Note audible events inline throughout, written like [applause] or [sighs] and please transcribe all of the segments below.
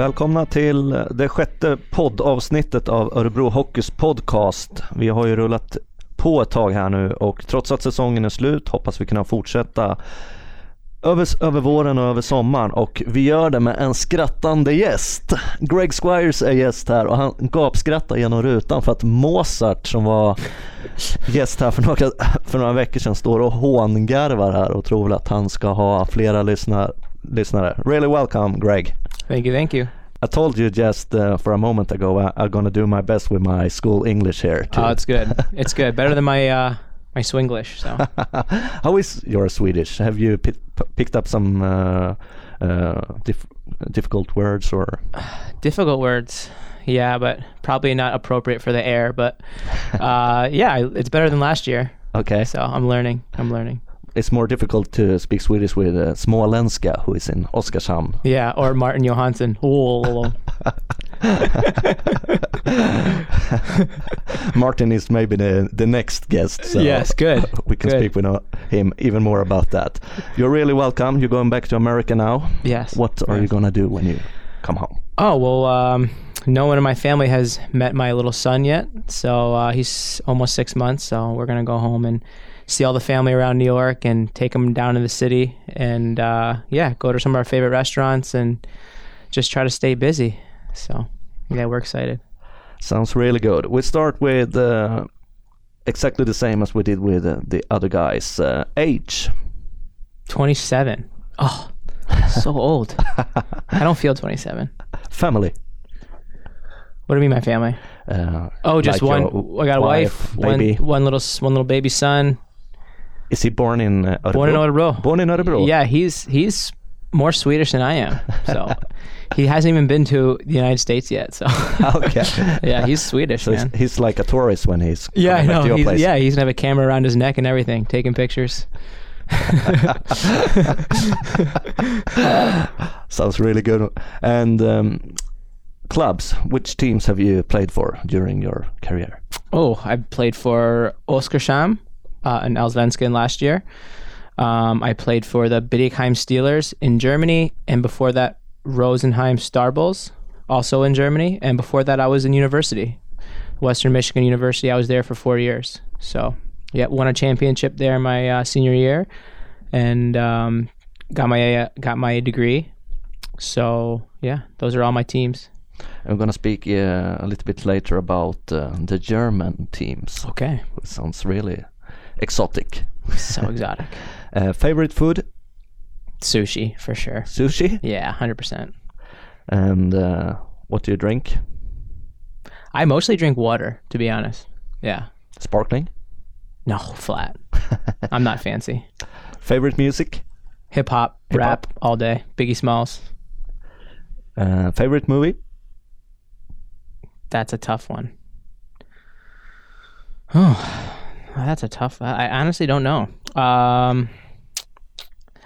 Välkomna till det sjätte poddavsnittet av Örebro Hockeys podcast. Vi har ju rullat på ett tag här nu och trots att säsongen är slut hoppas vi kunna fortsätta över, över våren och över sommaren och vi gör det med en skrattande gäst. Greg Squires är gäst här och han gapskrattar genom rutan för att Mozart som var gäst här för några, för några veckor sedan står och hångarvar här och tror väl att han ska ha flera lyssnar, lyssnare. Really welcome Greg. Thank you, thank you. I told you just uh, for a moment ago I, I'm gonna do my best with my school English here. Too. Oh, it's good. [laughs] It's good. Better than my uh, my Swinglish. So [laughs] How is your Swedish? Have you picked up some uh, uh, dif- difficult words or? [sighs] difficult words. Yeah, but probably not appropriate for the air. But [laughs] uh, yeah, it's better than last year. Okay, So I'm learning. I'm learning. It's more difficult to speak Swedish with uh, Småländska, who is in Oskarshamn. Yeah, or Martin Johansson. Oh, [laughs] Martin is maybe the the next guest. So Yes, good, [laughs] We can good. speak with uh, him even more about that. You're really welcome. You're going back to America now. yes. What are you gonna do when you come home? Oh well, um, no one in my family has met my little son yet, so uh, he's almost six months. So we're gonna go home and see all the family around New York and take them down to the city and uh, yeah, go to some of our favorite restaurants and just try to stay busy. So yeah, we're excited. Sounds really good. We start with uh, exactly the same as we did with uh, the other guys. Uh, age. Twenty-seven. Oh, so [laughs] old. I don't feel twenty-seven. Family. What do you mean, my family? Uh, Oh, just like one. I got a wife, baby. one, one little, one little baby son. Is he born in uh, Örebro? Born in Örebro. Born in Örebro. Yeah, he's he's more Swedish than I am. So [laughs] he hasn't even been to the United States yet. So Okay. [laughs] yeah, he's Swedish, So he's, man. he's like a tourist when he's Yeah, I know. to your He's, place. yeah, he's gonna have a camera around his neck and everything, taking pictures. [laughs] Sounds really good. And um, clubs. Which teams have you played for during your career? Oh, I played for Oskarshamn uh, in Allsvenskan last year. Um, I played for the Bietigheim Steelers in Germany, and before that, Rosenheim Star Bulls, also in Germany. And before that, I was in university, Western Michigan University. I was there for four years. So, yeah, won a championship there my uh, senior year, and um, got my uh, got my degree. So, yeah, those are all my teams. I'm gonna speak uh, a little bit later about uh, the German teams. Okay, It sounds really exotic. so exotic. [laughs] Uh, favorite food? Sushi for sure. Sushi. Yeah, hundred percent. And uh, what do you drink? I mostly drink water, to be honest. Yeah. Sparkling. No, flat. [laughs] I'm not fancy. Favorite music? Hip hop, rap all day. Biggie Smalls. Uh, favorite movie? That's a tough one. [sighs] Oh, that's a tough. I I honestly don't know. Um,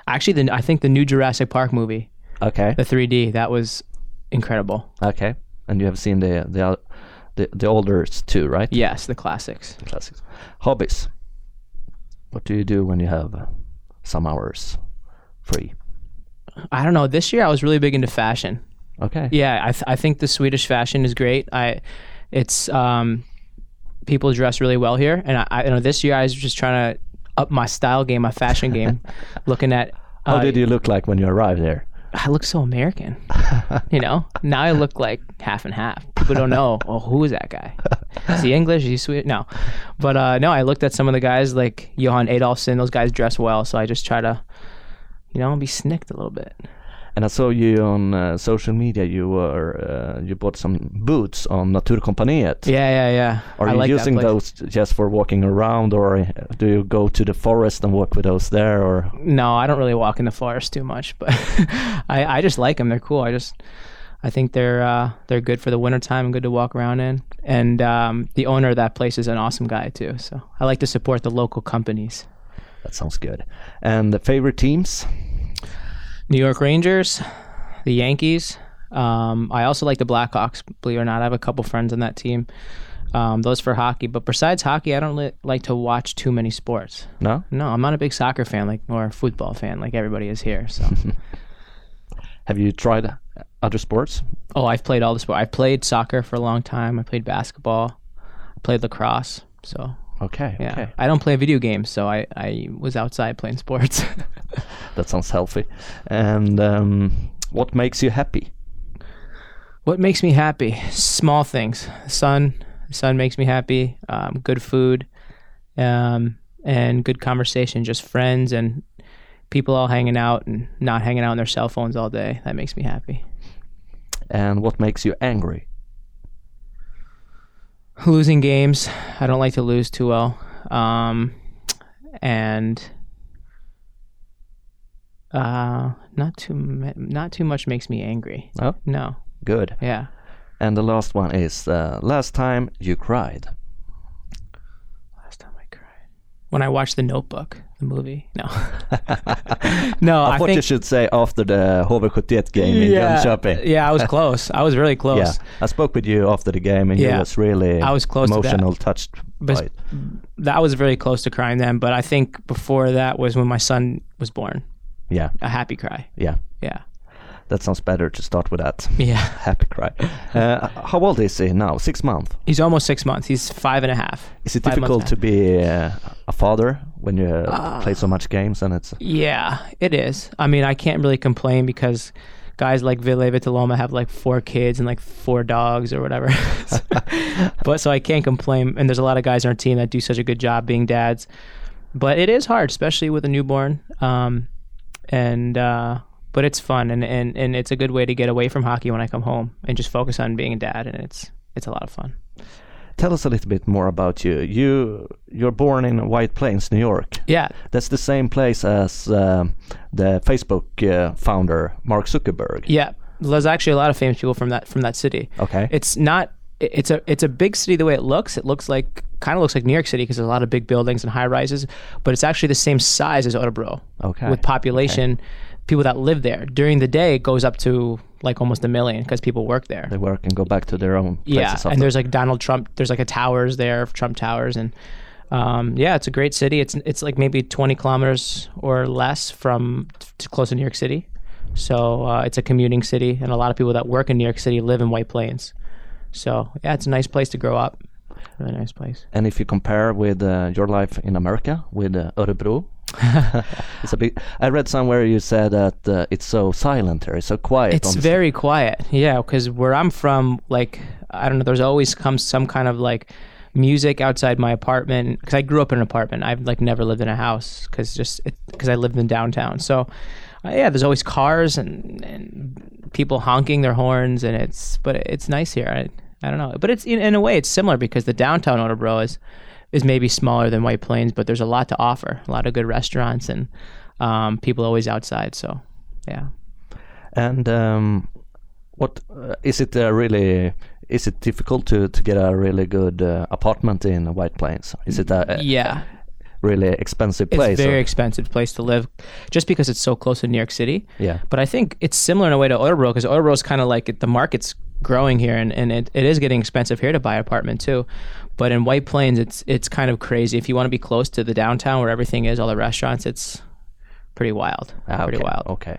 actually, the I think the new Jurassic Park movie, Okay. the 3D, that was incredible. Okay. And you have seen the the o- the, the olders too, right? Yes, the classics. The classics. Hobbies. What do you do when you have uh, some hours free? I don't know. This year, I was really big into fashion. Okay. Yeah, I, th- I think the Swedish fashion is great. I, it's um, people dress really well here, and I, I you know this year I was just trying to up my style game, my fashion game, [laughs] looking at. How uh, did you look like when you arrived there? I look so American, [laughs] you know. Now I look like half and half. People don't know. Oh, who is that guy? Is he English? Is he Swedish? No, but uh, no. I looked at some of the guys like Johan Adolfsson. Those guys dress well, so I just try to, you know, be snicked a little bit. And I saw you on uh, social media. You were uh, you bought some boots on Naturkompaniet. Yeah, yeah, yeah. Are I you like using those just for walking around, or uh, do you go to the forest and walk with those there? Or No, I don't really walk in the forest too much, but [laughs] I, I just like them. They're cool. I just I think they're uh, they're good for the wintertime and good to walk around in. And um, the owner of that place is an awesome guy too. So I like to support the local companies. that sounds good. And the favorite teams? New York Rangers, the Yankees. Um, I also like the Blackhawks. Believe it or not, I have a couple friends on that team. Um, those for hockey, but besides hockey, I don't li- like to watch too many sports. No. No, I'm not a big soccer fan, like or a football fan, like everybody is here. So [laughs] Have you tried other sports? Oh, I've played all the sport. I played soccer for a long time. I played basketball. I played lacrosse. So Okay, yeah, okay. I don't play video games, so I I was outside playing sports. [laughs] That sounds healthy. And um, what makes you happy? what makes me happy? Small things. Sun. Sun makes me happy. Um, good food, um, and good conversation. Just friends and people all hanging out and not hanging out on their cell phones all day. That makes me happy. And what makes you angry? Losing games. I don't like to lose too well. Um, and uh, not too not too much makes me angry. Oh, No. good. Yeah. And the last one is uh, last time you cried. Last time I cried when I watched The Notebook, the movie. No. [laughs] no, I, I, thought think you should say after the HV71 game in yeah, Jönköping. yeah, I was close. I was really [laughs] close. Yeah, I spoke with you after the game, and you Yeah. was really I was close to that. emotional, touched But-. That was very close to crying then, but I think before that was when my son was born. Yeah, A happy cry. yeah, Yeah. That sounds better to start with that. [laughs] Yeah. [laughs] Happy cry. Uh, how old is he now? Six months. He's almost six months. He's five and a half. Is it Five difficult to be uh, a father when you uh, play so much games and it's Yeah, it is. I mean, I can't really complain because guys like Ville Viitaluoma have like four kids and like four dogs or whatever. [laughs] but so I can't complain. And there's a lot of guys on our team that do such a good job being dads. But it is hard, especially with a newborn. Um, and uh, but it's fun and, and and it's a good way to get away from hockey when I come home and just focus on being a dad. And it's it's a lot of fun. Tell us a little bit more about you. You you're born in White Plains, New York. Yeah, That's the same place as um, the Facebook uh, founder Mark Zuckerberg. yeah. There's actually a lot of famous people from that from that city. Okay. it's not it's a it's a big city the way it looks it looks like kind of looks like new york city because there's a lot of big buildings and high rises but it's actually the same size as Örebro Okay, with population people that live there during the day it goes up to like almost a million because people work there they work and go back to their own places. yeah after. and there's like donald trump there's like a towers there trump towers and um, yeah it's a great city it's it's like maybe 20 kilometers or less from to close to new york city so uh, it's a commuting city and a lot of people that work in new york city live in white plains so yeah it's a nice place to grow up really nice place And if you compare with uh, your life in America with uh, Örebro, [laughs] it's a big. I read somewhere you said that uh, it's so silent here, it's so quiet. It's very quiet. Yeah, because where I'm from, like I don't know, there's always comes some kind of like music outside my apartment because I grew up in an apartment. I've like never lived in a house because just because I lived in downtown. So uh, yeah, there's always cars and and people honking their horns, and it's but it's nice here. I I don't know, but it's in, in a way it's similar because the downtown Örebro is is maybe smaller than White Plains, but there's a lot to offer. A lot of good restaurants and um, people always outside. So yeah. And um, what uh, is it uh, really? Is it difficult to, to get a really good uh, apartment in White Plains? Is it a, a Yeah, really expensive place? a very or- expensive place to live, just because it's so close to New York City. yeah. But I think it's similar in a way to Örebro because Örebro is kind of like it, the market's growing here, and, and it, it is getting expensive here to buy an apartment too. But in White Plains, it's it's kind of crazy. If you want to be close to the downtown where everything is, all the restaurants, it's pretty wild. Ah, pretty okay, wild. Okay.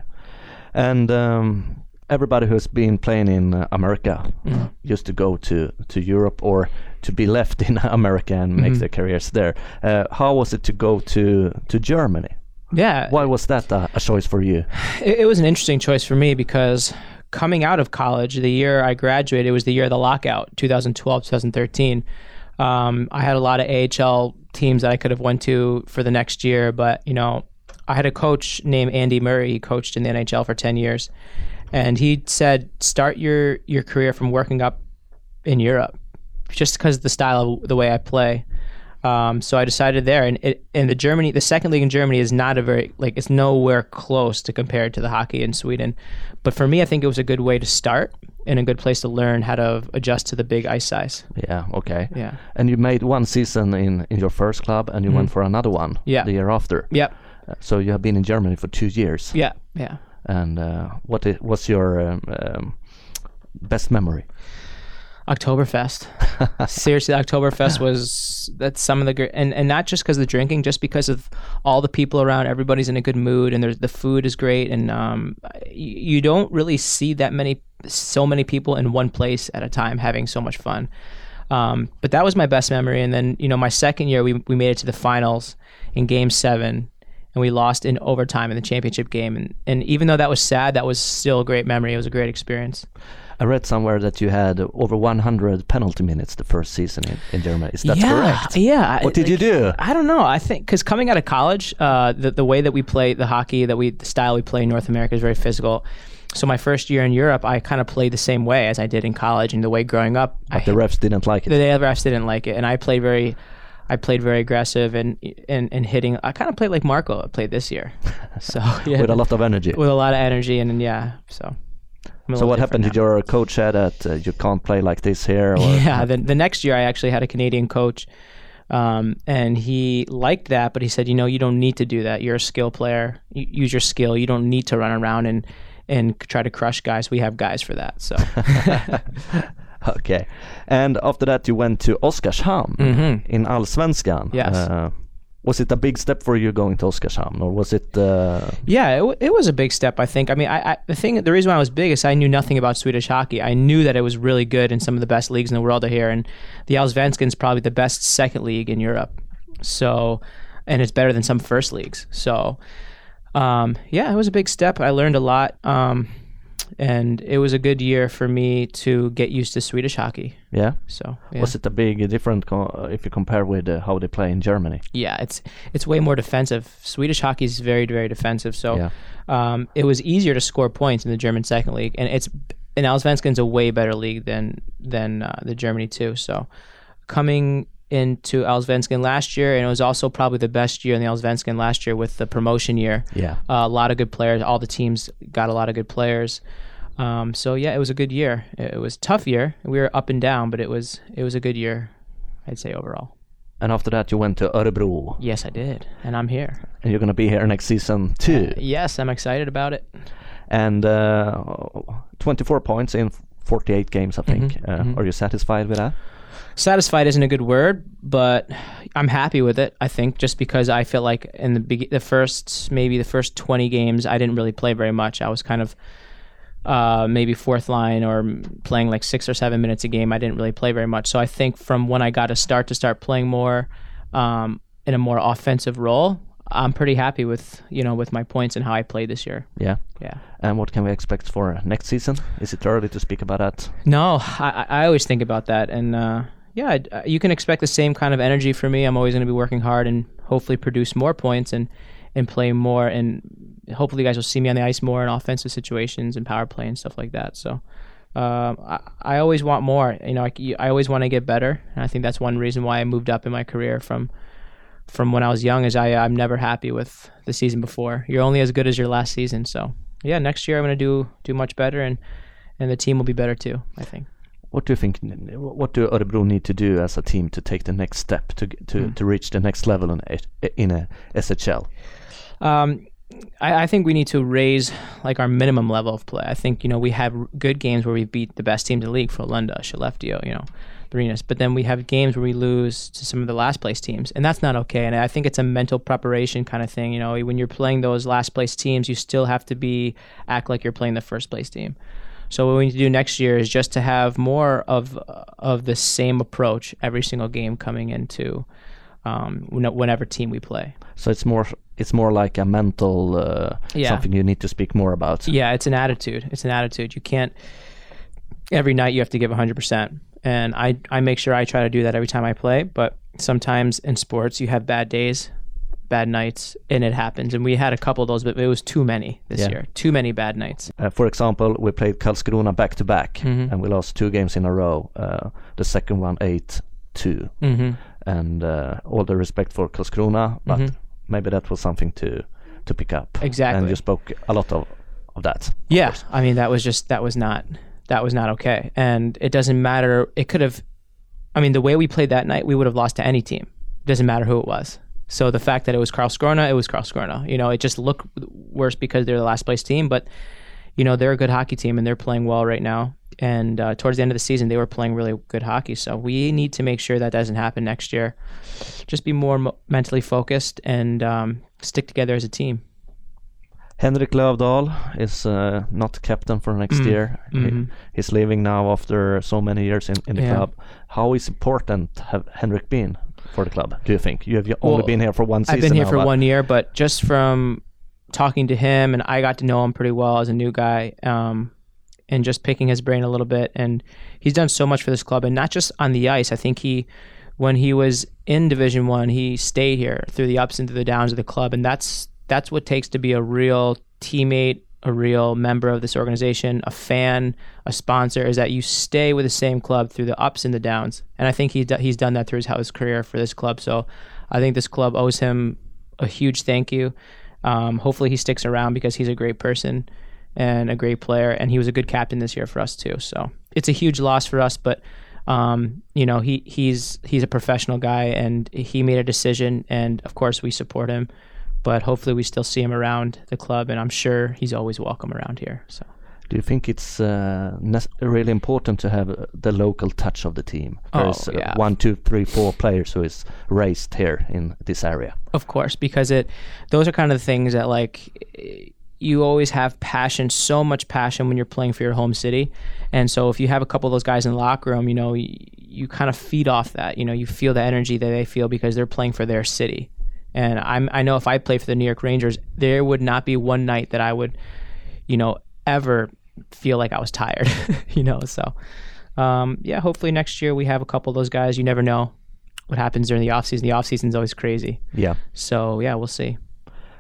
And um, everybody who's been playing in uh, America Mm-hmm. used to go to, to Europe or to be left [laughs] in America and Mm-hmm. make their careers there. Uh, how was it to go to, to Germany? Yeah, Why was that a, a choice for you? [sighs] it, it was an interesting choice for me because coming out of college, the year I graduated was the year of the lockout, 2012, 2013. Um, I had a lot of AHL teams that I could have went to for the next year, but you know, I had a coach named Andy Murray. He coached in the NHL for 10 years, and he said, "Start your your career from working up in Europe, just because of the style of the way I play." Um, so I decided there, and it, and the Germany, the second league in Germany is not a very like it's nowhere close to compared to the hockey in Sweden. But for me, I think it was a good way to start and a good place to learn how to adjust to the big ice size. Yeah, okay. Yeah. And you made one season in, in your first club and you went for another one Mm-hmm. Yeah. the year after. Yep. Uh, So you have been in Germany for two years. Yeah. Yeah. And uh, what was your um, um, best memory? Oktoberfest. [laughs] Seriously, Oktoberfest was that's some of the great, and and not just because of the drinking, just because of all the people around. Everybody's in a good mood, and there's the food is great, and um, you, you don't really see that many, so many people in one place at a time having so much fun. Um, but that was my best memory, and then you know my second year we we made it to the finals in Game Seven, and we lost in overtime in the championship game, and and even though that was sad, that was still a great memory. It was a great experience. I read somewhere that you had over 100 penalty minutes the first season in, in Germany. Is that yeah, correct? Yeah. What did you do? I don't know. I think because coming out of college, uh, the the way that we play the hockey, that we the style we play in North America is very physical. So my first year in Europe, I kind of played the same way as I did in college, and the way growing up, But I, the refs didn't like it. the refs didn't like it, and I played very. I played very aggressive and and, and hitting. I kind of played like Marko played this year, [laughs] so [laughs] yeah, with a lot of energy. with a lot of energy and, and yeah. So. I'm so what happened? different Did your coach say that uh, you can't play like this here? Or Yeah, the, the next year I actually had a Canadian coach, um, and he liked that, but he said, you know, you don't need to do that. You're a skill player. You, use your skill. You don't need to run around and and try to crush guys. We have guys for that. So [laughs] okay. And after that, you went to Oskarshamn in Allsvenskan. Yes. Uh, was it a big step for you going to Oskarshamn, or was it? Uh, yeah, it, it was a big step. I think. I mean, I, I the thing, the reason why I was big is I knew nothing about Swedish hockey. I knew that it was really good and some of the best leagues in the world are here, and the Allsvenskan is probably the best second league in Europe. So, and it's better than some first leagues. So, um, yeah, it was a big step. I learned a lot, um, and it was a good year for me to get used to Swedish hockey. yeah. So, yeah. Was it a big different co- if you compare with uh, how they play in Germany? Yeah, it's it's way more defensive. Swedish hockey is very very defensive. So Yeah. um, it was easier to score points in the German second league, and it's and Allsvenskan's a way better league than than uh, the Germany too. So coming into Allsvenskan last year, and it was also probably the best year in the Allsvenskan last year with the promotion year. Yeah. Uh, a lot of good players. All the teams got a lot of good players. Um, so yeah, it was a good year. It, was a tough year. We were up and down, but it was it was a good year, I'd say overall. And after that, you went to Örebro, Yes, I did, and I'm here. and you're gonna be here next season too. Yes, I'm excited about it. And uh, 24 points in 48 games, I think. Mm-hmm, uh, Are you satisfied with that? Satisfied isn't a good word, but I'm happy with it. I think just because I feel like in the beg- the first maybe the first 20 games I didn't really play very much. I was kind of uh, maybe fourth line or playing like six or seven minutes a game. I didn't really play very much. So I think from when I got to start to start playing more um, in a more offensive role, I'm pretty happy with you know with my points and how I played this year. Yeah. Yeah. And what can we expect for next season? Is it early to speak about that? No, I, I I always think about that, and uh, yeah, uh, you can expect the same kind of energy from me. I'm always going to be working hard and hopefully produce more points and and play more, and hopefully you guys will see me on the ice more in offensive situations and power play and stuff like that. So. Um, I, I always want more. You know, I, I always want to get better, and I think that's one reason why I moved up in my career from from when I was young. Is I I'm never happy with the season before. You're only as good as your last season. So yeah, next year I'm gonna do do much better, and and the team will be better too. I think. What do you think? What do Örebro need to do as a team to take the next step to to, Hmm. to reach the next level in a, in a SHL? Um, I, I think we need to raise like our minimum level of play. I think you know we have good games where we beat the best teams in the league, Frölunda, Skellefteå, you know, But then we have games where we lose to some of the last place teams, and that's not okay. And I think it's a mental preparation kind of thing. You know, when you're playing those last place teams, you still have to be act like you're playing the first place team. So what we need to do next year is just to have more of of the same approach every single game coming into um, whenever team we play. So it's more it's more like a mental uh, Yeah. something you need to speak more about. Yeah, it's an attitude. It's an attitude. You can't every night you have to give 100%. And I I make sure I try to do that every time I play, but sometimes in sports you have bad days, bad nights, and it happens. And we had a couple of those, but it was too many this Yeah. year. Too many bad nights. Uh, for example, we played Karlskrona back to back, Mm-hmm. and we lost two games in a row. Uh, the second one eight two, Mhm. and uh, all the respect for Karlskrona, but maybe that was something to to pick up. Mm-hmm. Exactly. and you spoke a lot of of that. Yeah, I mean that was just that was not that was not okay, and it doesn't matter. It could have, I mean, the way we played that night, we would have lost to any team. It Doesn't matter who it was. So the fact that it was Karlskrona, it was Karlskrona. You know, it just looked worse because they're the last place team, but you know, they're a good hockey team and they're playing well right now. And uh, towards the end of the season, they were playing really good hockey. So we need to make sure that doesn't happen next year. Just be more mo- mentally focused and um, stick together as a team. Henrik Lövdahl is uh, not captain for next Mm. year. He- Mhm. he's leaving now after so many years in, in the Yeah. club. How is important have Henrik been for the club? Do you think you have only Well, been here for one season? I've been here now, for one year, but just from talking to him, and I got to know him pretty well as a new guy, um, and just picking his brain a little bit. And he's done so much for this club, and not just on the ice. I think he, when he was in Division One, he stayed here through the ups and through the downs of the club, and that's that's what takes to be a real teammate, a real member of this organization, a fan, a sponsor. Is that you stay with the same club through the ups and the downs, and I think he he's done that through his, his career for this club. So I think this club owes him a huge thank you. Um, hopefully, he sticks around because he's a great person and a great player, and he was a good captain this year for us too. So it's a huge loss for us, but um, you know he he's he's a professional guy, and he made a decision, and of course we support him. But hopefully, we still see him around the club, and I'm sure he's always welcome around here. So. Do you think it's uh, really important to have uh, the local touch of the team? Oh, There's uh, yeah. one, two, three, four players who is raised here in this area. Of course, because it those are kind of the things that like you always have passion, so much passion when you're playing for your home city. And so if you have a couple of those guys in the locker room, you know, you, you kind of feed off that. You know, you feel the energy that they feel because they're playing for their city. And I'm I know if I play for the New York Rangers, there would not be one night that I would, you know, ever feel like I was tired. [laughs] you know, so um, yeah, hopefully next year we have a couple of those guys. You never know what happens during the offseason. The offseason is always crazy. Yeah. So yeah, we'll see.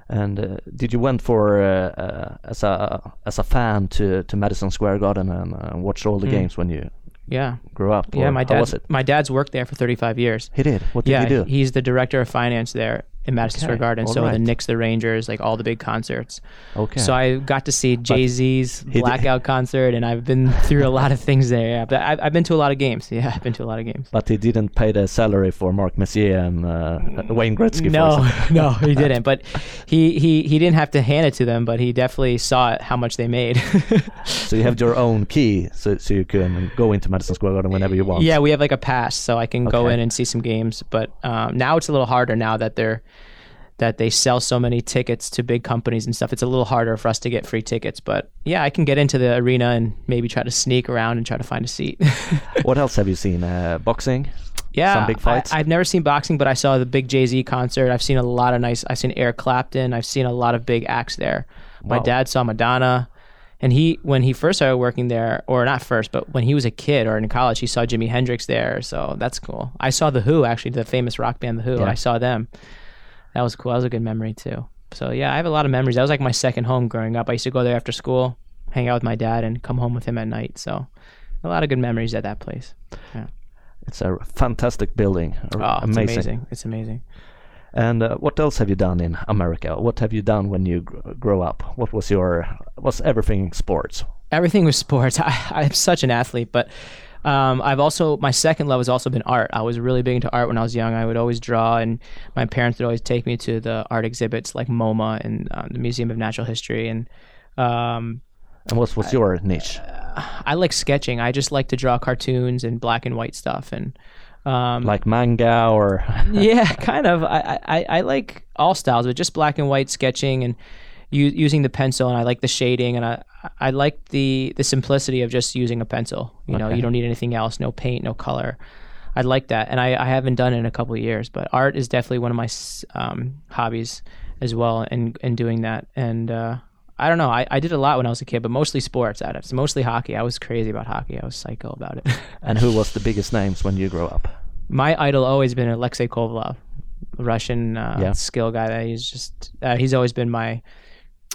And uh, did you went for uh, uh, as a as a fan to, to Madison Square Garden and uh, watch all the games when you Yeah, grew up? Yeah. My dad, my dad's worked there for 35 years. He did. What did yeah, he do? he's the director of finance there in Madison Square Garden. all So the right. Knicks, the Rangers, like all the big concerts. okay. So I got to see Jay Z's Blackout concert, and I've been through a lot of things there. Yeah, but I've, I've been to a lot of games. Yeah, I've been to a lot of games. but he didn't pay the salary for Mark Messier and uh, Wayne Gretzky. No, [laughs] no, he didn't. But he, he he didn't have to hand it to them, but he definitely saw it, how much they made. So you have your own key, so so you can go into Madison Square Garden whenever you want. Yeah, we have like a pass, so I can go in and see some games. But um, now it's a little harder now that they're that they sell so many tickets to big companies and stuff. It's a little harder for us to get free tickets. But yeah, I can get into the arena and maybe try to sneak around and try to find a seat. [laughs] What else have you seen? Uh, boxing. yeah, Some big fights? I, have never seen boxing, but I saw the big Jay Z concert. I've seen a lot of nice. I've seen Eric Clapton. I've seen a lot of big acts there. My dad saw Madonna. And he, when he first started working there, or not first, but when he was a kid or in college, he saw Jimi Hendrix there. So that's cool. I saw The Who, actually, the famous rock band The Who. Yeah. I saw them. That was cool. That was a good memory, too. So yeah, I have a lot of memories. That was like my second home growing up. I used to go there after school, hang out with my dad, and come home with him at night. So a lot of good memories at that place. Yeah. It's a fantastic building. Oh, amazing. it's amazing. It's amazing. And uh, what else have you done in America? What have you done when you gr- grow up? What was your was everything sports? everything was sports. [laughs] I, I'm such an athlete, but um, I've also my second love has also been art. I was really big into art when I was young. I would always draw, and my parents would always take me to the art exhibits like MoMA and um, the Museum of Natural History. And um, And what was your niche? I like sketching. I just like to draw cartoons and black and white stuff. And um, Like manga or [laughs] yeah, kind of. I, I, I like all styles, but just black and white sketching and u- using the pencil, and I like the shading, and I I like the the simplicity of just using a pencil. You know, you don't need anything else, no paint, no color. I like that, and I, I haven't done it in a couple of years, but art is definitely one of my um, hobbies as well, and and doing that, and uh, I don't know, I, I did a lot when I was a kid, but mostly sports. Out of mostly hockey. I was crazy about hockey. I was psycho about it. [laughs] and who was the biggest names when you grew up? my idol always been Alexei Kovalev, Russian uh, Yeah. skill guy. That he's just uh, he's always been my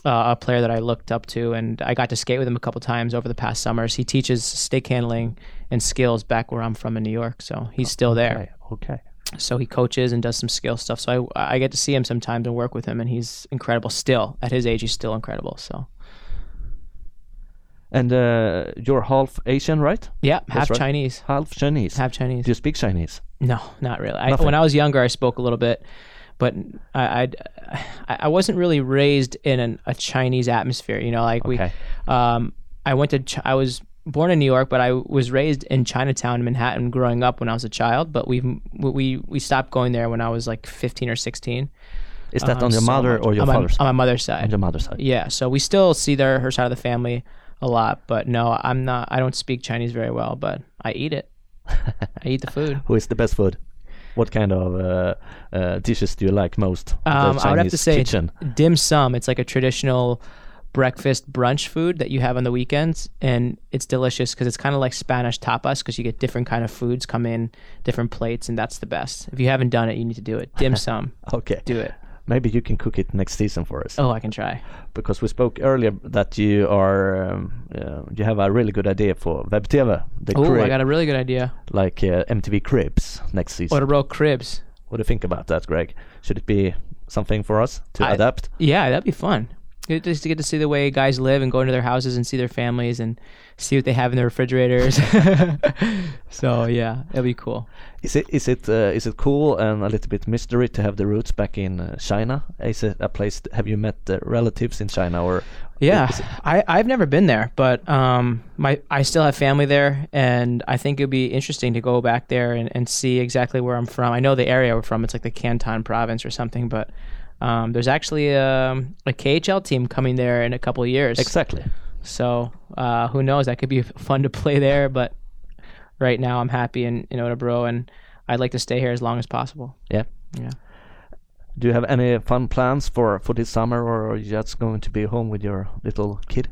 uh, a player that I looked up to, and I got to skate with him a couple times over the past summers. He teaches stick handling and skills back where I'm from in New York, so he's still there. Okay, okay. So he coaches and does some skill stuff. So I I get to see him sometimes and work with him, and he's incredible. Still at his age, he's still incredible. So And uh, you're half Asian, right? yeah, half right. Chinese, Half Chinese. half Chinese. Do you speak Chinese? No, not really. I, when I was younger, I spoke a little bit, but I I I wasn't really raised in an, a Chinese atmosphere. You know, like Okay. we um I went to Ch- I was born in New York, but I was raised in Chinatown, Manhattan, growing up when I was a child. But we we we stopped going there when I was like 15 or 16. Is that Um, on your so mother much- or your on my, father's? on my mother's side. on your mother's side. Yeah, so we still see their her side of the family a lot, but no, I'm not. I don't speak Chinese very well, but I eat it. [laughs] I eat the food. Who is the best food? What kind of uh, uh, dishes do you like most? Um, I would have to say kitchen. dim sum. It's like a traditional breakfast brunch food that you have on the weekends, and it's delicious because it's kind of like Spanish tapas because you get different kind of foods come in, different plates, and that's the best. If you haven't done it, you need to do it. Dim [laughs] sum, Okay. do it. Maybe you can cook it next season for us. Oh, I can try. Because we spoke earlier that you are um, uh, you have a really good idea for web TV, the Oh, I got a really good idea. like uh, MTV Cribs next season. What about cribs? What do you think about that, Greg? Should it be something for us to I- adapt? Yeah, that'd be fun. Just to get to see the way guys live and go into their houses and see their families and see what they have in their refrigerators. [laughs] so yeah, it'll be cool. Is it is it uh, is it cool and a little bit mystery to have the roots back in uh, China? Is it a place? Have you met uh, relatives in China or? Yeah, I I've never been there, but um, my I still have family there, and I think it'd be interesting to go back there and, and see exactly where I'm from. I know the area we're from; it's like the Canton province or something, but. Um, there's actually um, a KHL team coming there in a couple of years. exactly. So uh, who knows? That could be [laughs] fun to play there. But right now, I'm happy in, in Örebro, and I'd like to stay here as long as possible. Yeah. Yeah. Do you have any fun plans for for this summer, or are you just going to be home with your little kid?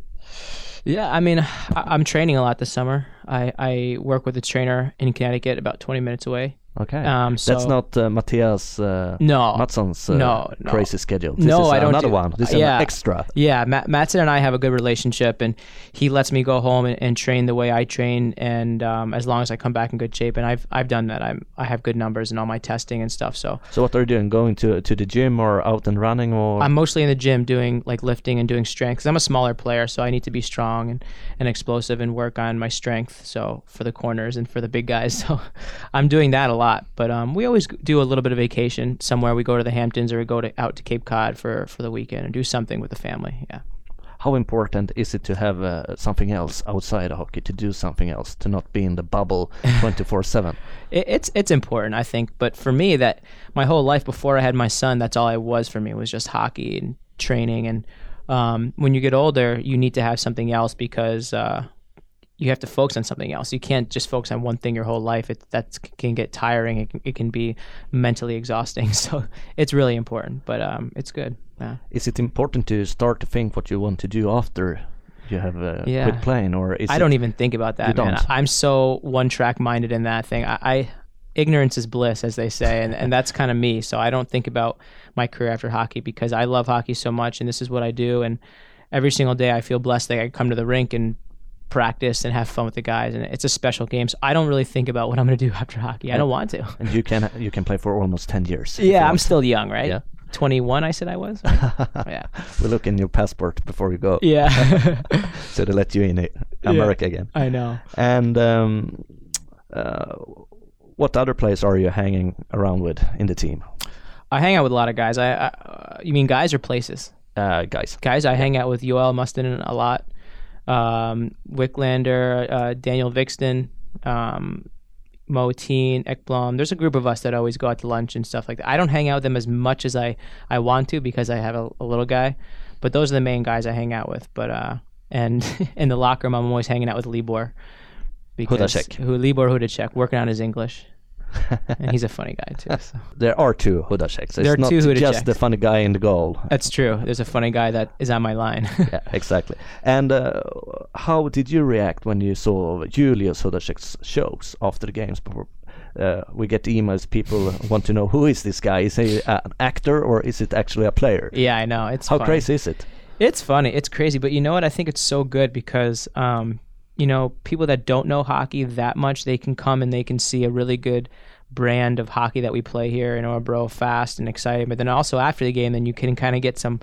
Yeah, I mean, [sighs] I, I'm training a lot this summer. I, I work with a trainer in Connecticut, about 20 minutes away. Okay. Um, That's not uh, Matthias uh, No, Matsson's uh, no, no. crazy schedule. This No, is I don't another do- one. This is yeah. an extra. Yeah, Matt, Matson and I have a good relationship, and he lets me go home and, and train the way I train, and um, as long as I come back in good shape, and I've I've done that. I'm I have good numbers and all my testing and stuff. So So what are you doing? Going to to the gym or out and running or? I'm mostly in the gym doing like lifting and doing strength because I'm a smaller player, so I need to be strong and, and explosive and work on my strength. So for the corners and for the big guys, [laughs] so I'm doing that a lot. But um, we always do a little bit of vacation somewhere. We go to the Hamptons or we go to out to Cape Cod for for the weekend and do something with the family. Yeah. How important is it to have uh, something else outside of hockey to do something else to not be in the bubble [laughs] 24 seven? It's it's important, I think. But for me, that my whole life before I had my son, that's all I was for me was just hockey and training. And um, when you get older, you need to have something else because uh, you have to focus on something else. You can't just focus on one thing your whole life. It that can get tiring. It can, it can be mentally exhausting. [laughs] So it's really important. But um, it's good. Yeah. Is it important to start to think what you want to do after you have uh, Yeah. quit playing, or is I it, don't even think about that, You man. don't? I'm so one track minded in that thing. I, I ignorance is bliss, as they say, and, and that's kind of me. So I don't think about my career after hockey because I love hockey so much, and this is what I do. And every single day, I feel blessed that I come to the rink and practice and have fun with the guys, and it's a special game. So I don't really think about what I'm going to do [laughs] after hockey. I don't want to. And you can you can play for almost 10 years. Yeah, I'm still young, right? Yeah. 21, I said I was. right? [laughs] yeah. we look in your passport before you go, Yeah. [laughs] so they let you in it, America again. I know. And um, uh, what other players are you hanging around with in the team, I hang out with a lot of guys. I, I uh, you mean guys or places? uh, guys? guys I hang out with Yoel Mustin a lot, um, Wicklander, uh, Daniel Vixton, um, Moteen, Ekblom. There's a group of us that always go out to lunch and stuff like that. I don't hang out with them as much as I, I want to because I have a, a little guy, but those are the main guys I hang out with. But uh, and [laughs] in the locker room, I'm always hanging out with Libor. Because Hudacek. Who Libor Hudacek, working on his English, [laughs] and he's a funny guy too. So. There are two Hudaceks. There are two just the funny guy in the goal. That's true. There's a funny guy that is on my line. [laughs] yeah, exactly. And uh, how did you react when you saw Julius Hudacek's shows after the games? Before uh, we get emails, people want to know who is this guy? Is he uh, an actor or is it actually a player? yeah, I know. It's How funny. crazy is it? It's funny. It's crazy, but you know what? I think it's so good because, um, you know, people that don't know hockey that much, they can come and they can see a really good brand of hockey that we play here in Orebro, fast and exciting. But then also after the game, then you can kind of get some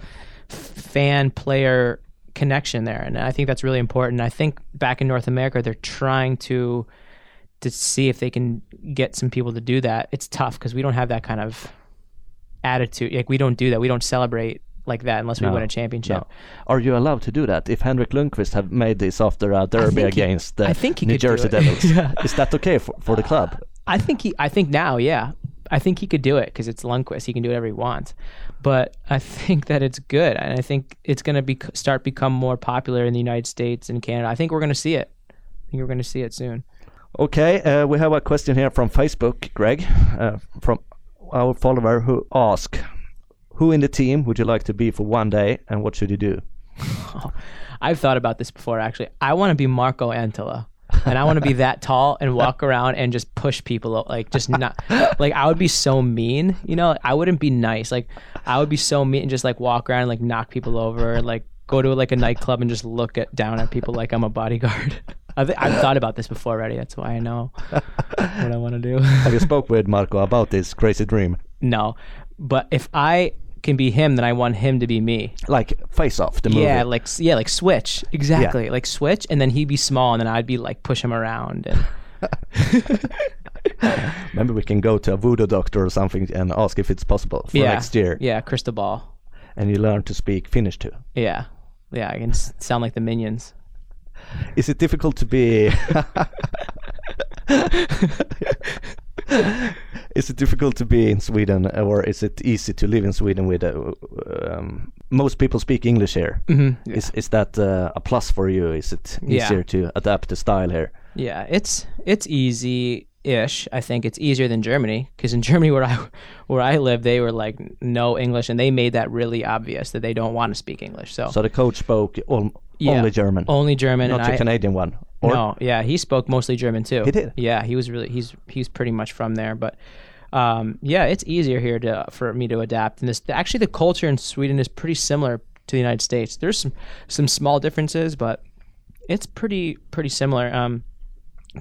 fan player connection there, and I think that's really important. I think back in North America, they're trying to to see if they can get some people to do that. It's tough because we don't have that kind of attitude. Like we don't do that. We don't celebrate like that unless we No, win a championship. No. Are you allowed to do that? If Henrik Lundqvist have made this after a derby he- against the I think New Jersey. Devils, [laughs] Yeah. is that okay for, for the club? I think he. I think now, yeah. I think he could do it because it's Lundqvist. He can do whatever he wants. But I think that it's good, and I think it's going to be start become more popular in the United States and Canada. I think we're going to see it. I think we're going to see it soon. Okay, uh, we have a question here from Facebook, Greg, uh, from our follower who asked, "Who in the team would you like to be for one day, and what should you do?" [laughs] I've thought about this before. Actually, I want to be Marko Anttila. and I want to be that [laughs] tall and walk around and just push people like just not like I would be so mean, you know. I wouldn't be nice. Like I would be so mean and just like walk around and like knock people over, like go to like a nightclub and just look at down at people like I'm a bodyguard. [laughs] I've, I've thought about this before already. That's why I know what I want to do. Have you spoke with Marco about this crazy dream? no, but if I can be him, then I want him to be me. Like Face Off, the movie. Yeah, like yeah, like switch exactly, like switch, and then he'd be small, and then I'd be like push him around, and [laughs] Maybe we can go to a voodoo doctor or something and ask if it's possible for yeah, next year, yeah, crystal ball, and you learn to speak Finnish too. yeah, yeah, I can s- sound like the minions. Is it difficult to be? [laughs] [laughs] is it difficult to be in Sweden, or is it easy to live in Sweden? With uh, um, most people speak English here. Mm-hmm. Is is that uh, a plus for you? Is it Yeah. easier to adapt the style here? Yeah, it's it's easy ish. I think it's easier than Germany because in [laughs] Germany where I where I live, they were like no English, and they made that really obvious that they don't want to speak English. So, So the coach spoke all, Yeah. only German, only German, not the Canadian one. Or no, yeah, he spoke mostly German too. He did? Yeah, he was really he's he's pretty much from there, but um, yeah, it's easier here to for me to adapt. And this actually the culture in Sweden is pretty similar to the United States. There's some some small differences, but it's pretty pretty similar. Um,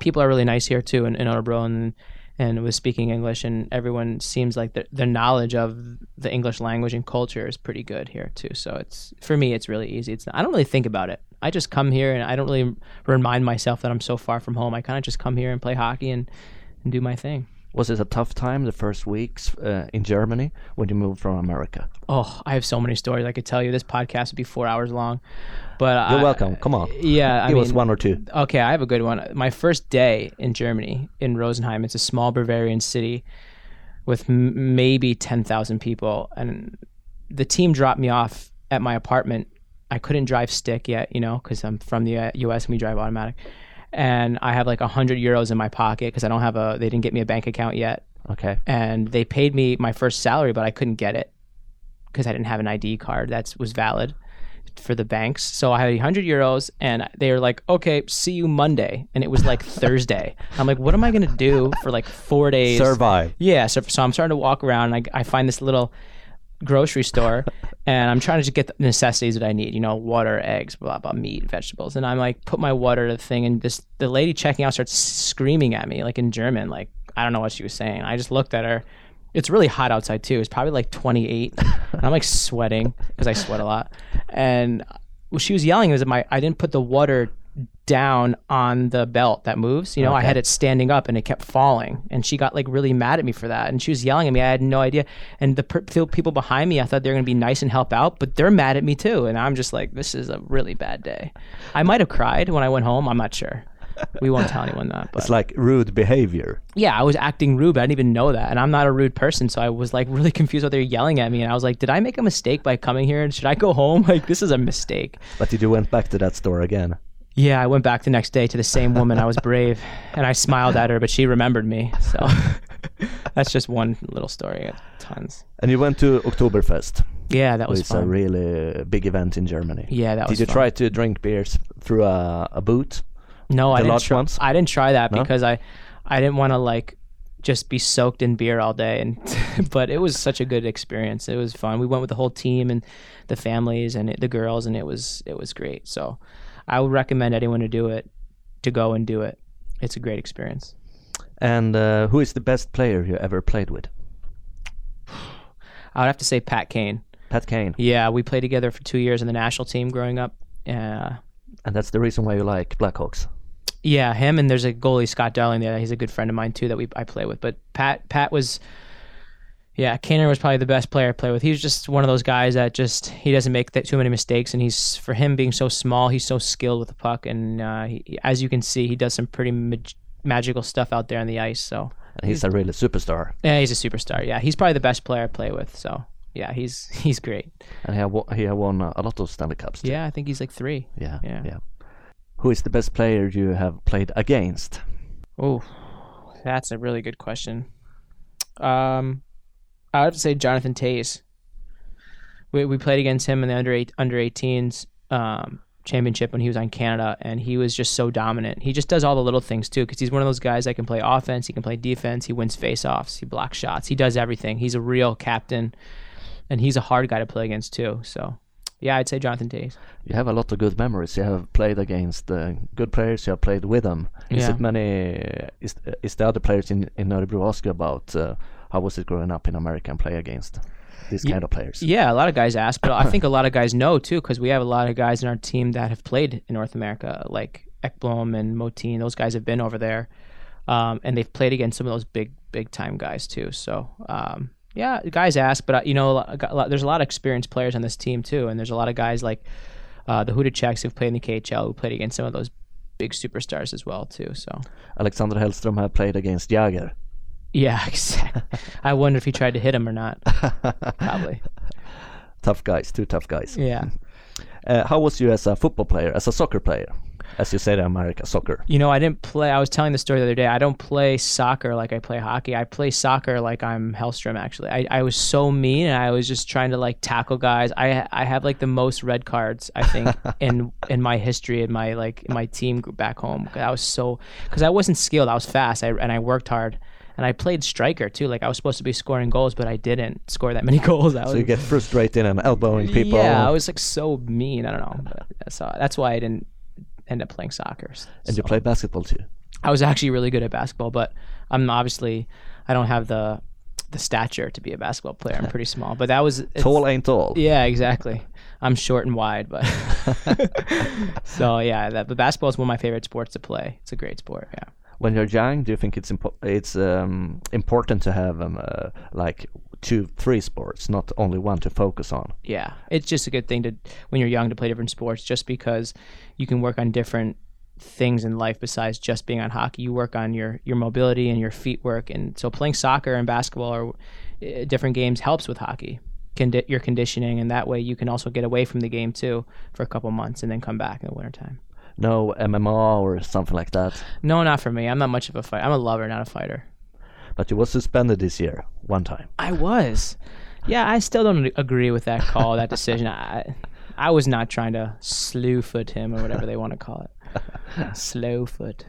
people are really nice here too in, in Örebro and and with speaking English, and everyone seems like their, their knowledge of the English language and culture is pretty good here too. So it's for me, it's really easy. It's I don't really think about it. I just come here and I don't really remind myself that I'm so far from home. I kind of just come here and play hockey and, and do my thing. Was it a tough time the first weeks uh, in Germany when you moved from America? Oh, I have so many stories I could tell you. This podcast would be four hours long, but You're I- welcome. Come on. Yeah, [laughs] I Give us mean, one or two. Okay, I have a good one. My first day in Germany, in Rosenheim, it's a small Bavarian city with m- maybe 10,000 people. And the team dropped me off at my apartment. I couldn't drive stick yet, you know, because I'm from the uh, US and we drive automatic. And I have like a 100 euros in my pocket because I don't have a, they didn't get me a bank account yet. Okay. And they paid me my first salary, but I couldn't get it because I didn't have an ID card that was valid for the banks. So I had 100 euros and they were like, okay, see you Monday. And it was like [laughs] Thursday. I'm like, what am I going to do for like four days? Survive. Yeah. So, so I'm starting to walk around and I, I find this little grocery store and I'm trying to just get the necessities that I need, you know, water, eggs, blah, blah, meat, vegetables. And I'm like, put my water to the thing and this, the lady checking out starts screaming at me like in German. Like, I don't know what she was saying. I just looked at her. It's really hot outside too. It's probably like 28 [laughs] and I'm like sweating because I sweat a lot. And what she was yelling was that my, I didn't put the water down on the belt that moves. You know, I had it standing up and it kept falling. And she got like really mad at me for that. And she was yelling at me. I had no idea. And the per- people behind me, I thought they were going to be nice and help out, but they're mad at me too. And I'm just like, this is a really bad day. I might have cried when I went home. I'm not sure. We won't tell anyone that. [laughs] But It's like rude behavior. yeah, I was acting rude, but I didn't even know that. And I'm not a rude person. So I was like really confused what they were yelling at me. And I was like, did I make a mistake by coming here? And Should I go home? [laughs] Like, this is a mistake. But did you went back to that store again? Yeah, I went back the next day to the same woman. I was [laughs] brave and I smiled at her, but she remembered me. So [laughs] that's just one little story. Of tons. And you went to Oktoberfest. Yeah, that was It's a really big event in Germany. yeah, that Did was Did you fun. try to drink beers through a, a boot? No, I didn't try. ones? I didn't try that No? because I, I didn't want to like just be soaked in beer all day. And [laughs] but it was such a good experience. It was fun. We went with the whole team and the families and it, the girls, and it was it was great. So I would recommend anyone to do it, to go and do it. It's a great experience. And uh, who is the best player you ever played with? [sighs] I would have to say Pat Kane. Pat Kane. Yeah, we played together for two years in the national team growing up. Uh, And that's the reason why you like Blackhawks. yeah, him and there's a goalie Scott Darling there. He's a good friend of mine too that we I play with. But Pat Pat was Yeah, Kaner was probably the best player I played with. He was just one of those guys that just he doesn't make that too many mistakes, and he's for him being so small, he's so skilled with the puck, and uh, he, as you can see, he does some pretty mag- magical stuff out there on the ice. So And he's a really superstar. yeah, he's a superstar. Yeah, he's probably the best player I play with. So yeah, he's [laughs] he's great. And he have, wo- he have won uh, a lot of Stanley Cups. Too. Yeah, I think he's like three. yeah, Yeah. yeah. Who is the best player you have played against? Oh, that's a really good question. Um, I would have to say Jonathan Toews. We we played against him in the under eight under 18s um, championship when he was on Canada, and he was just so dominant. He just does all the little things too, because he's one of those guys that can play offense, he can play defense, he wins faceoffs, he blocks shots, he does everything. He's a real captain, and he's a hard guy to play against too. So, yeah, I'd say Jonathan Toews. You have a lot of good memories. You have played against uh, good players. You have played with them. Is Yeah. it many? Is is the other players in in Örebro ask you about uh, how was it growing up in America and play against these kind of players? Yeah, a lot of guys ask, but I think a lot of [coughs] guys know too, because we have a lot of guys in our team that have played in North America, like Ekblom and Motin. Those guys have been over there, um, and they've played against some of those big, big time guys too. So, um, yeah, guys ask, but uh, you know, a lot- a lot- there's a lot of experienced players on this team too, and there's a lot of guys like uh, the Hudaceks who've played in the KHL, who played against some of those big superstars as well too. So, Alexander Hellström have played against Jagr. Yeah, [laughs] exactly. I wonder if he tried to hit him or not. Probably. [laughs] tough guys, two tough guys. Yeah. [laughs] Uh, how was you as a football player, as a soccer player, as you said America, soccer? You know, I didn't play. I was telling the story the other day. I don't play soccer like I play hockey. I play soccer like I'm Hellstrom. Actually, I, I was so mean, and I was just trying to like tackle guys. I I have like the most red cards I think in in my history in my like in my team group back home. I was so because I wasn't skilled. I was fast. I and I worked hard. And I played striker too. Like I was supposed to be scoring goals, but I didn't score that many [laughs] goals. I was, So you get frustrated and elbowing people. yeah, I was like so mean. I don't know. But, so that's why I didn't end up playing soccer. and you So- play basketball too. I was actually really good at basketball, but I'm obviously I don't have the the stature to be a basketball player. I'm [laughs] pretty small, but that was Tall ain't tall. Yeah, exactly. I'm short and wide, but [laughs] so yeah, that but basketball is one of my favorite sports to play. It's a great sport. Yeah. When you're young, do you think it's impo- it's um, important to have um, uh, like two, three sports, not only one to focus on? yeah, it's just a good thing to when you're young to play different sports, just because you can work on different things in life besides just being on hockey. You work on your your mobility and your feet work, and so playing soccer and basketball or uh, different games helps with hockey. Condi- your conditioning, and that way you can also get away from the game too for a couple months and then come back in the wintertime. No MMA or something like that. No, not for me. I'm not much of a fighter. I'm a lover, not a fighter. But you was suspended this year one time. I was. Yeah, I still don't agree with that call, that decision. I, I was not trying to slew foot him or whatever they want to call it. [laughs] Slow foot.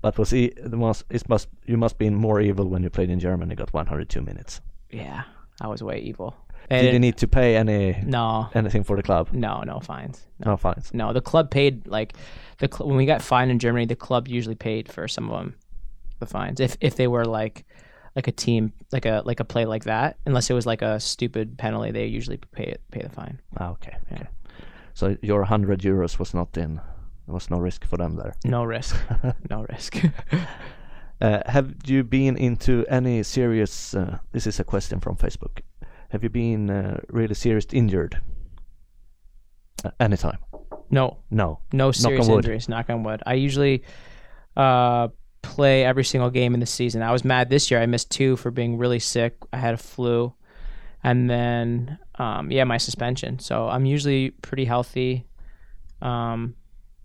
But was he the most? It must you must been more evil when you played in Germany. Got 102 minutes. Yeah, I was way evil. Did you need to pay any No, anything for the club? no, no fines. No, No fines. no. The club paid like the cl- when we got fined in Germany. The club usually paid for some of them, the fines. If if they were like like a team like a like a play like that, unless it was like a stupid penalty, they usually pay it pay the fine. Ah, okay. Okay. So your 100 euros was not in. There was no risk for them there. No risk. [laughs] no risk. Uh, have you been into any serious? Uh, this is a question from Facebook. Have you been uh, really serious injured? Uh, anytime? no, No. no serious wood. injuries. Knock on wood. I usually uh, play every single game in the season. I was mad this year. I missed two for being really sick. I had a flu, and then um, yeah, my suspension. So I'm usually pretty healthy. Um,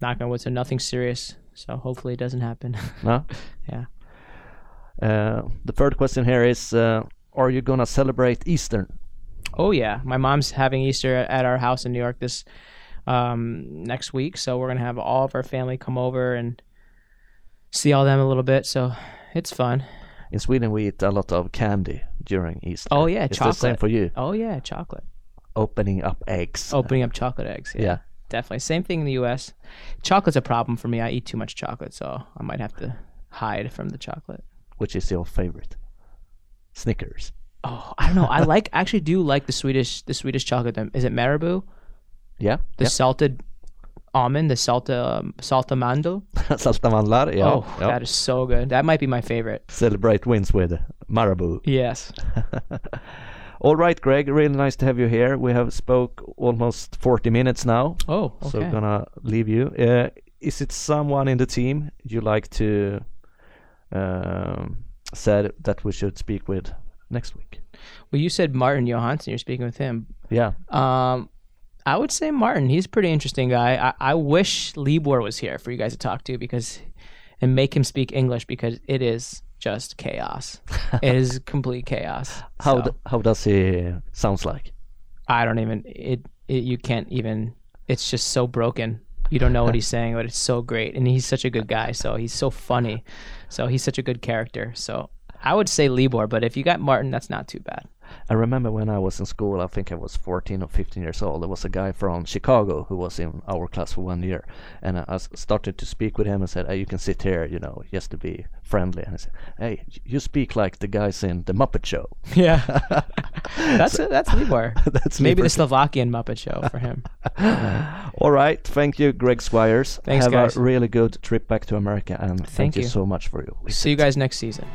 knock on wood. So nothing serious. So hopefully it doesn't happen. [laughs] No. yeah. Uh, the third question here is: uh, Are you gonna celebrate Easter? Oh yeah, my mom's having Easter at our house in New York this um, next week, so we're gonna have all of our family come over and see all them a little bit. So it's fun. In Sweden, we eat a lot of candy during Easter. Oh, yeah, it's the same chocolate. for you. Oh yeah, chocolate. Opening up eggs. Opening up chocolate eggs. Yeah, Yeah. definitely. Same thing in the U.S. Chocolate's a problem for me. I eat too much chocolate, so I might have to hide from the chocolate. Which is your favorite? Snickers. Oh, I don't know. I [laughs] like actually do like the Swedish the Swedish chocolate. Them Is it Marabou? Yeah. The yeah. salted almond, the salta salta mandel. [laughs] Salta mandlar, yeah. oh, yeah. that is so good. That might be my favorite. Celebrate wins with Marabou. Yes. [laughs] All right, Greg, really nice to have you here. We have spoke almost 40 minutes now, Oh, okay. so gonna leave you. Uh, is it someone in the team you like to um, said that we should speak with next week? well, you said Martin Johansson. You're speaking with him. Yeah, Um, I would say Martin. He's a pretty interesting guy. I, I wish Libor was here for you guys to talk to because and make him speak English because it is just chaos. it is [laughs] complete chaos. how So, d- how does he sounds like? I don't even it, it. You can't even. It's just so broken. You don't know what [laughs] he's saying, but it's so great, and he's such a good guy. So he's so funny. So he's such a good character. So I would say Libor, but if you got Martin, that's not too bad. I remember when I was in school, I think I was 14 or 15 years old. There was a guy from Chicago who was in our class for one year. And I started to speak with him and said, Hey, you can sit here, you know, just to be friendly. And I said, Hey, you speak like the guys in The Muppet Show. [laughs] Yeah, [laughs] that's that's Libor. [laughs] That's Maybe the Slovakian Muppet Show for him. All right. Thank you, Greg Squires. Thanks, Have guys. a really good trip back to America. And thank, Thank you you. so much for you. See you guys next season.